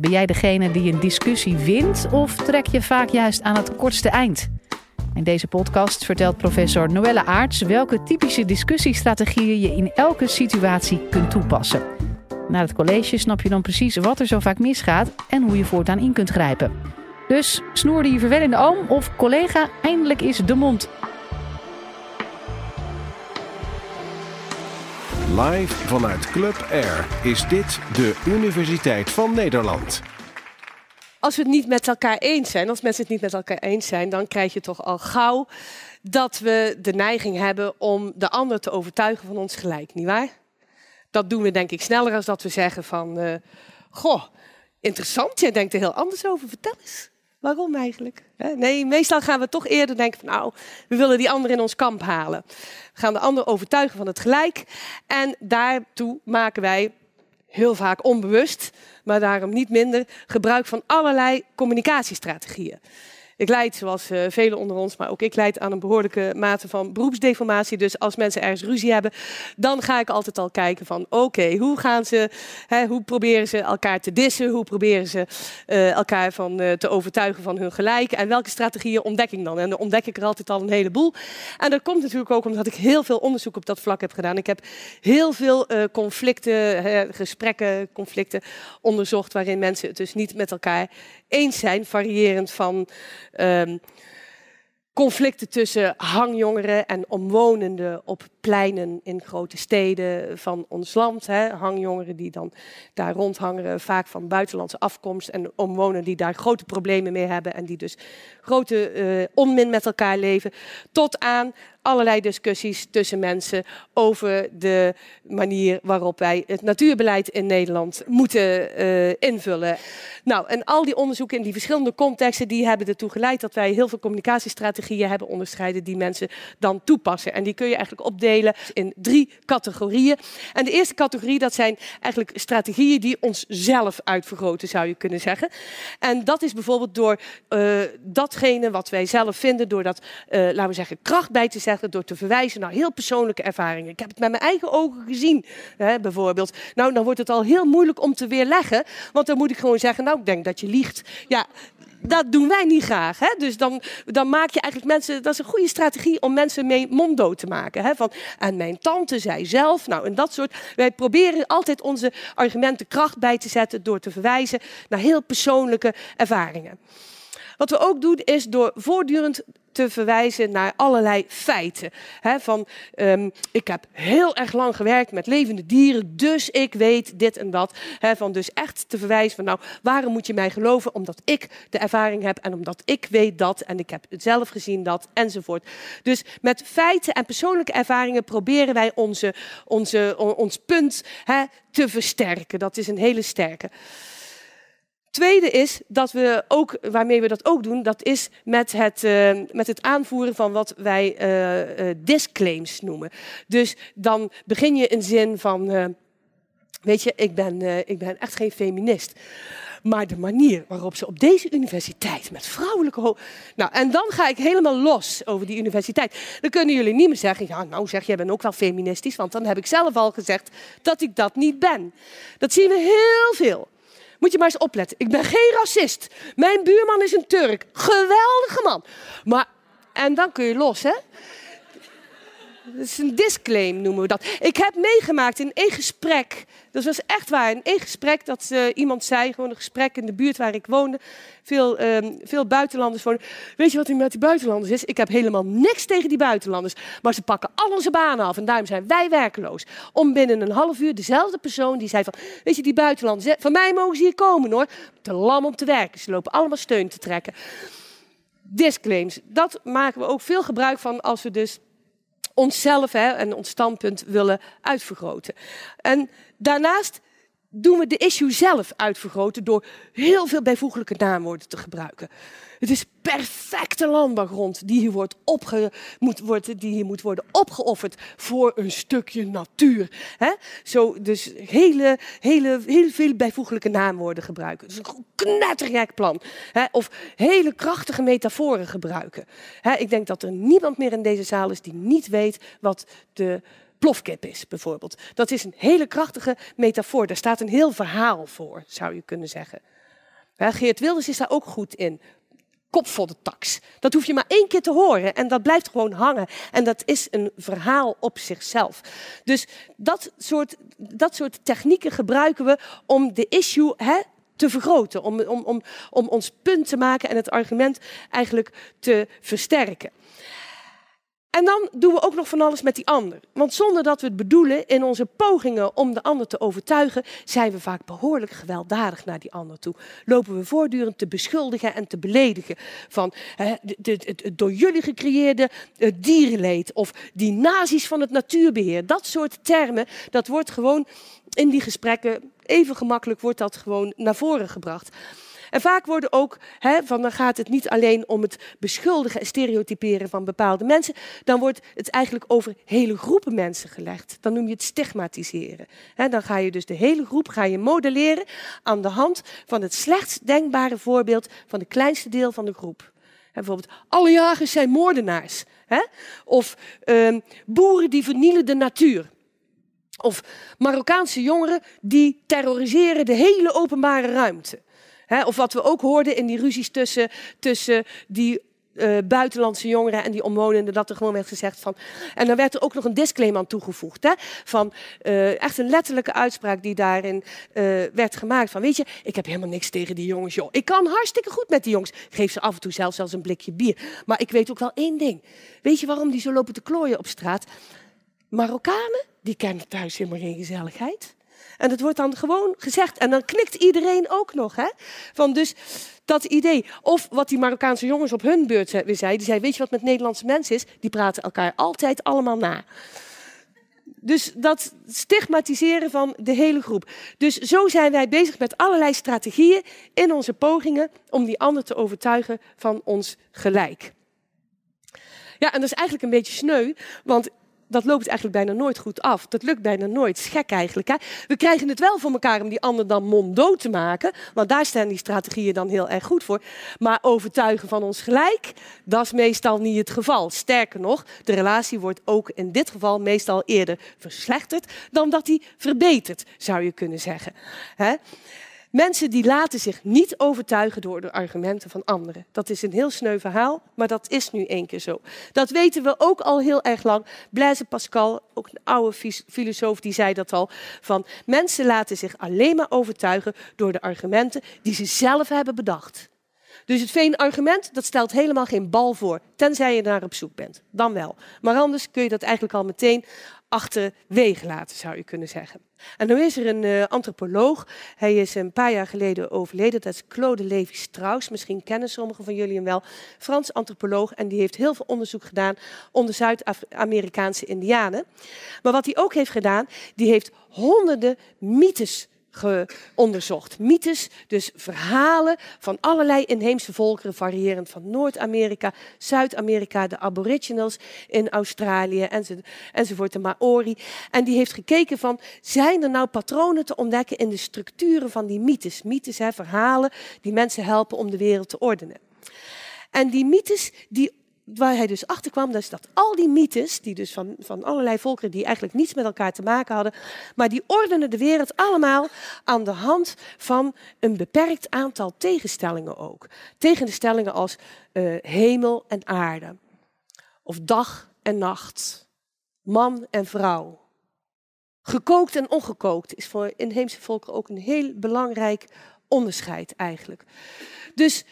Ben jij degene die een discussie wint of trek je vaak juist aan het kortste eind? In deze podcast vertelt professor Noelle Aarts welke typische discussiestrategieën je in elke situatie kunt toepassen. Na het college snap je dan precies wat er zo vaak misgaat en hoe je voortaan in kunt grijpen. Dus snoerde je verwellende oom of collega, eindelijk is de mond. Live vanuit Club Air is dit de Universiteit van Nederland. Als we het niet met elkaar eens zijn, als mensen het niet met elkaar eens zijn, dan krijg je toch al gauw dat we de neiging hebben om de ander te overtuigen van ons gelijk, nietwaar? Dat doen we denk ik sneller als dat we zeggen van, uh, goh, interessant, jij denkt er heel anders over, vertel eens. Waarom eigenlijk? Nee, meestal gaan we toch eerder denken van nou, we willen die ander in ons kamp halen. We gaan de ander overtuigen van het gelijk. En daartoe maken wij heel vaak onbewust, maar daarom niet minder, gebruik van allerlei communicatiestrategieën. Ik leid, zoals uh, velen onder ons, maar ook ik leid aan een behoorlijke mate van beroepsdeformatie. Dus als mensen ergens ruzie hebben, dan ga ik altijd al kijken van oké, hoe gaan ze, hè, hoe proberen ze elkaar te dissen, hoe proberen ze uh, elkaar van, uh, te overtuigen van hun gelijk en welke strategieën ontdek ik dan? En dan ontdek ik er altijd al een heleboel. En dat komt natuurlijk ook omdat ik heel veel onderzoek op dat vlak heb gedaan. Ik heb heel veel conflicten, gesprekken, conflicten onderzocht waarin mensen het dus niet met elkaar eens zijn, variërend van um, conflicten tussen hangjongeren en omwonenden op pleinen in grote steden van ons land. Hè. Hangjongeren die dan daar rondhangen, vaak van buitenlandse afkomst. En omwonenden die daar grote problemen mee hebben en die dus grote uh, onmin met elkaar leven. Tot aan allerlei discussies tussen mensen over de manier waarop wij het natuurbeleid in Nederland moeten uh, invullen. Nou, en al die onderzoeken in die verschillende contexten, die hebben ertoe geleid dat wij heel veel communicatiestrategieën hebben onderscheiden die mensen dan toepassen. En die kun je eigenlijk opdelen in drie categorieën. En de eerste categorie, dat zijn eigenlijk strategieën die ons zelf uitvergroten, zou je kunnen zeggen. En dat is bijvoorbeeld door uh, datgene wat wij zelf vinden, door dat, uh, laten we zeggen, kracht bij te zetten door te verwijzen naar heel persoonlijke ervaringen. Ik heb het met mijn eigen ogen gezien, hè, bijvoorbeeld. Nou, dan wordt het al heel moeilijk om te weerleggen, want dan moet ik gewoon zeggen, nou, ik denk dat je liegt. Ja, dat doen wij niet graag. Hè? Dus dan, dan maak je eigenlijk mensen. Dat is een goede strategie om mensen mee monddood te maken. Hè? Van, en mijn tante zei zelf. Nou, en dat soort. Wij proberen altijd onze argumenten kracht bij te zetten door te verwijzen naar heel persoonlijke ervaringen. Wat we ook doen is door voortdurend te verwijzen naar allerlei feiten. van, um, ik heb heel erg lang gewerkt met levende dieren, dus ik weet dit en dat. van dus echt te verwijzen van, nou, waarom moet je mij geloven? Omdat ik de ervaring heb en omdat ik weet dat en ik heb het zelf gezien dat enzovoort. Dus met feiten en persoonlijke ervaringen proberen wij onze, onze, ons punt te versterken. Dat is een hele sterke. Tweede is dat we ook, waarmee we dat ook doen, dat is met het, uh, met het aanvoeren van wat wij uh, uh, disclaims noemen. Dus dan begin je een zin van, weet je, ik ben, ik ben echt geen feminist. Maar de manier waarop ze op deze universiteit met vrouwelijke Nou, en dan ga ik helemaal los over die universiteit. Dan kunnen jullie niet meer zeggen, ja, nou zeg, jij bent ook wel feministisch, want dan heb ik zelf al gezegd dat ik dat niet ben. Dat zien we heel veel. Moet je maar eens opletten. Ik ben geen racist. Mijn buurman is een Turk. Geweldige man. Maar, en dan kun je los, hè? Dat is een disclaim, noemen we dat. Ik heb meegemaakt in één gesprek. Dat was echt waar. In één gesprek dat uh, iemand zei, gewoon een gesprek in de buurt waar ik woonde. Veel, uh, veel buitenlanders wonen. Weet je wat er met die buitenlanders is? Ik heb helemaal niks tegen die buitenlanders. Maar ze pakken al onze banen af. En daarom zijn wij werkeloos. Om binnen een half uur dezelfde persoon die zei van... Weet je, die buitenlanders, van mij mogen ze hier komen hoor. Te lam om te werken. Ze lopen allemaal steun te trekken. Disclaims. Dat maken we ook veel gebruik van als we dus onszelf hè, en ons standpunt willen uitvergroten. En daarnaast doen we de issue zelf uitvergroten door heel veel bijvoeglijke naamwoorden te gebruiken. Het is perfecte landbouwgrond die hier, wordt moet, worden, die hier moet worden opgeofferd voor een stukje natuur. He? Zo, dus hele, hele, heel veel bijvoeglijke naamwoorden gebruiken. Dus een knettergek plan. He? Of hele krachtige metaforen gebruiken. He? Ik denk dat er niemand meer in deze zaal is die niet weet wat de plofkip is, bijvoorbeeld. Dat is een hele krachtige metafoor. Daar staat een heel verhaal voor, zou je kunnen zeggen. Geert Wilders is daar ook goed in. Kop voor de tax. Dat hoef je maar één keer te horen en dat blijft gewoon hangen. En dat is een verhaal op zichzelf. Dus dat soort, dat soort technieken gebruiken we om de issue hè, te vergroten. Om, om, om, om ons punt te maken en het argument eigenlijk te versterken. En dan doen we ook nog van alles met die ander. Want zonder dat we het bedoelen in onze pogingen om de ander te overtuigen, zijn we vaak behoorlijk gewelddadig naar die ander toe. Lopen we voortdurend te beschuldigen en te beledigen van het, door jullie gecreëerde dierenleed of die nazi's van het natuurbeheer. Dat soort termen, dat wordt gewoon in die gesprekken even gemakkelijk wordt dat gewoon naar voren gebracht. En vaak worden ook, hè, van dan gaat het niet alleen om het beschuldigen en stereotyperen van bepaalde mensen, dan wordt het eigenlijk over hele groepen mensen gelegd. Dan noem je het stigmatiseren. Hè, dan ga je dus de hele groep ga je modelleren aan de hand van het slechtst denkbare voorbeeld van de kleinste deel van de groep. bijvoorbeeld, alle jagers zijn moordenaars. Hè? Of ehm, boeren die vernielen de natuur. Of Marokkaanse jongeren die terroriseren de hele openbare ruimte of wat we ook hoorden in die ruzies tussen, tussen die uh, buitenlandse jongeren en die omwonenden, dat er gewoon werd gezegd van. En dan werd er ook nog een disclaimer aan toegevoegd. Hè, van uh, echt een letterlijke uitspraak die daarin uh, werd gemaakt. Van weet je, ik heb helemaal niks tegen die jongens, joh. Ik kan hartstikke goed met die jongens. Geef ze af en toe zelfs, zelfs een blikje bier. Maar ik weet ook wel één ding. Weet je waarom die zo lopen te klooien op straat? Marokkanen, die kennen thuis helemaal geen gezelligheid. En dat wordt dan gewoon gezegd. En dan knikt iedereen ook nog. Hè? Van dus dat idee. Of wat die Marokkaanse jongens op hun beurt weer zeiden. Die zei, weet je wat met Nederlandse mensen is? Die praten elkaar altijd allemaal na. Dus dat stigmatiseren van de hele groep. Dus zo zijn wij bezig met allerlei strategieën in onze pogingen om die ander te overtuigen van ons gelijk. Ja, en dat is eigenlijk een beetje sneu, want dat loopt eigenlijk bijna nooit goed af. Dat lukt bijna nooit. Is gek eigenlijk. Hè? We krijgen het wel voor elkaar om die ander dan monddood te maken. Want daar staan die strategieën dan heel erg goed voor. Maar overtuigen van ons gelijk, dat is meestal niet het geval. Sterker nog, de relatie wordt ook in dit geval meestal eerder verslechterd dan dat die verbetert, zou je kunnen zeggen. Hè? Mensen die laten zich niet overtuigen door de argumenten van anderen. Dat is een heel sneu verhaal, maar dat is nu één keer zo. Dat weten we ook al heel erg lang. Blaise Pascal, ook een oude filosoof, die zei dat al. Van mensen laten zich alleen maar overtuigen door de argumenten die ze zelf hebben bedacht. Dus het veen-argument, dat stelt helemaal geen bal voor, tenzij je naar op zoek bent. Dan wel. Maar anders kun je dat eigenlijk al meteen achterwege laten, zou je kunnen zeggen. En nu is er een uh, antropoloog, hij is een paar jaar geleden overleden, dat is Claude Levi-Strauss. Misschien kennen sommigen van jullie hem wel. Frans antropoloog en die heeft heel veel onderzoek gedaan onder Zuid-Amerikaanse indianen. Maar wat hij ook heeft gedaan, die heeft honderden mythes onderzocht. Mythes, dus verhalen van allerlei inheemse volkeren, variërend van Noord-Amerika, Zuid-Amerika, de Aboriginals in Australië enzovoort, de Maori. En die heeft gekeken van, zijn er nou patronen te ontdekken in de structuren van die mythes? Mythes, hè, verhalen die mensen helpen om de wereld te ordenen. En die mythes die waar hij dus achter kwam, is dat al die mythes, die dus van, van allerlei volkeren die eigenlijk niets met elkaar te maken hadden, maar die ordenen de wereld allemaal aan de hand van een beperkt aantal tegenstellingen ook. Tegenstellingen als uh, hemel en aarde, of dag en nacht, man en vrouw. Gekookt en ongekookt is voor inheemse volkeren ook een heel belangrijk onderscheid eigenlijk. Dus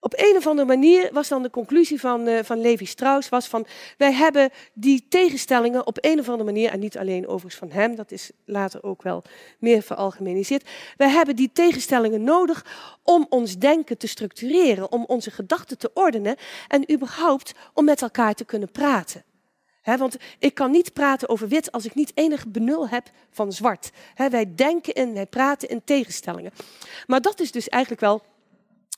op een of andere manier was dan de conclusie van, uh, van Levi Strauss was van wij hebben die tegenstellingen op een of andere manier, en niet alleen overigens van hem, dat is later ook wel meer veralgemeniseerd, wij hebben die tegenstellingen nodig om ons denken te structureren, om onze gedachten te ordenen en überhaupt om met elkaar te kunnen praten. want ik kan niet praten over wit als ik niet enig benul heb van zwart. wij denken en wij praten in tegenstellingen. Maar dat is dus eigenlijk wel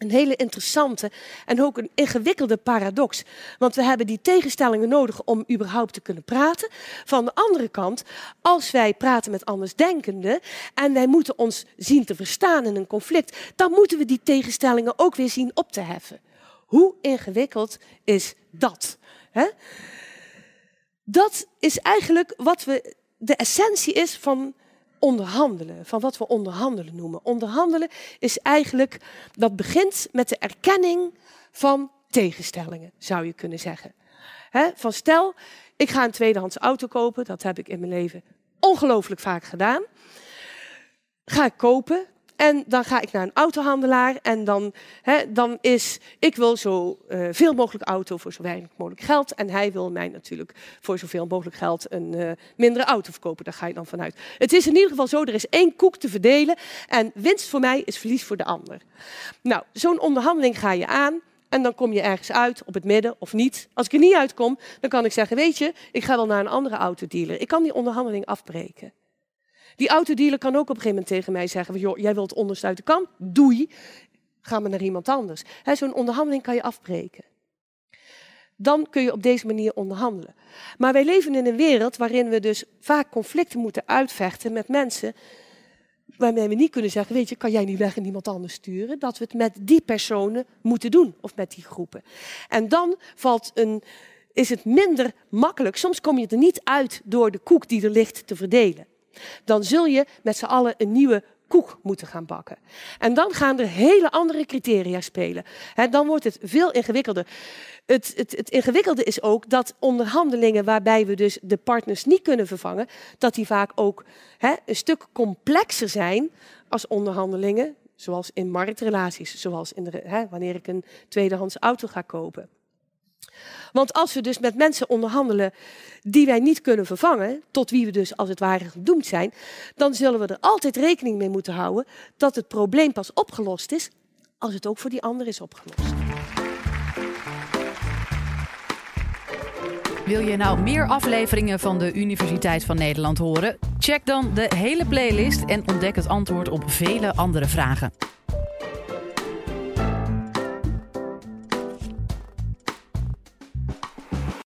een hele interessante en ook een ingewikkelde paradox. Want we hebben die tegenstellingen nodig om überhaupt te kunnen praten. Van de andere kant, als wij praten met andersdenkenden en wij moeten ons zien te verstaan in een conflict, dan moeten we die tegenstellingen ook weer zien op te heffen. Hoe ingewikkeld is dat? Dat is eigenlijk wat we, de essentie is van onderhandelen, van wat we onderhandelen noemen. Onderhandelen is eigenlijk, dat begint met de erkenning van tegenstellingen, zou je kunnen zeggen. van stel, ik ga een tweedehands auto kopen, dat heb ik in mijn leven ongelooflijk vaak gedaan. Ga ik kopen, en dan ga ik naar een autohandelaar en dan, hè, dan is, ik wil zo uh, veel mogelijk auto voor zo weinig mogelijk geld. En hij wil mij natuurlijk voor zoveel mogelijk geld een uh, mindere auto verkopen. Daar ga je dan vanuit. Het is in ieder geval zo, er is één koek te verdelen en winst voor mij is verlies voor de ander. Nou, zo'n onderhandeling ga je aan. En dan kom je ergens uit, op het midden of niet. Als ik er niet uitkom, dan kan ik zeggen, weet je, ik ga wel naar een andere autodealer. Ik kan die onderhandeling afbreken. Die autodealer kan ook op een gegeven moment tegen mij zeggen: joh, jij wilt onderste kan, doei, ga maar naar iemand anders. Zo'n onderhandeling kan je afbreken. Dan kun je op deze manier onderhandelen. Maar wij leven in een wereld waarin we dus vaak conflicten moeten uitvechten met mensen waarmee we niet kunnen zeggen, weet je, kan jij niet weg en iemand anders sturen? Dat we het met die personen moeten doen of met die groepen. En dan valt een, is het minder makkelijk. Soms kom je er niet uit door de koek die er ligt te verdelen dan zul je met z'n allen een nieuwe koek moeten gaan bakken. En dan gaan er hele andere criteria spelen. dan wordt het veel ingewikkelder. Het, het, het, ingewikkelde is ook dat onderhandelingen waarbij we dus de partners niet kunnen vervangen, dat die vaak ook een stuk complexer zijn als onderhandelingen, zoals in marktrelaties, zoals in wanneer ik een tweedehands auto ga kopen. Want als we dus met mensen onderhandelen die wij niet kunnen vervangen, tot wie we dus als het ware gedoemd zijn, dan zullen we er altijd rekening mee moeten houden dat het probleem pas opgelost is als het ook voor die ander is opgelost. Wil je nou meer afleveringen van de Universiteit van Nederland horen? Check dan de hele playlist en ontdek het antwoord op vele andere vragen.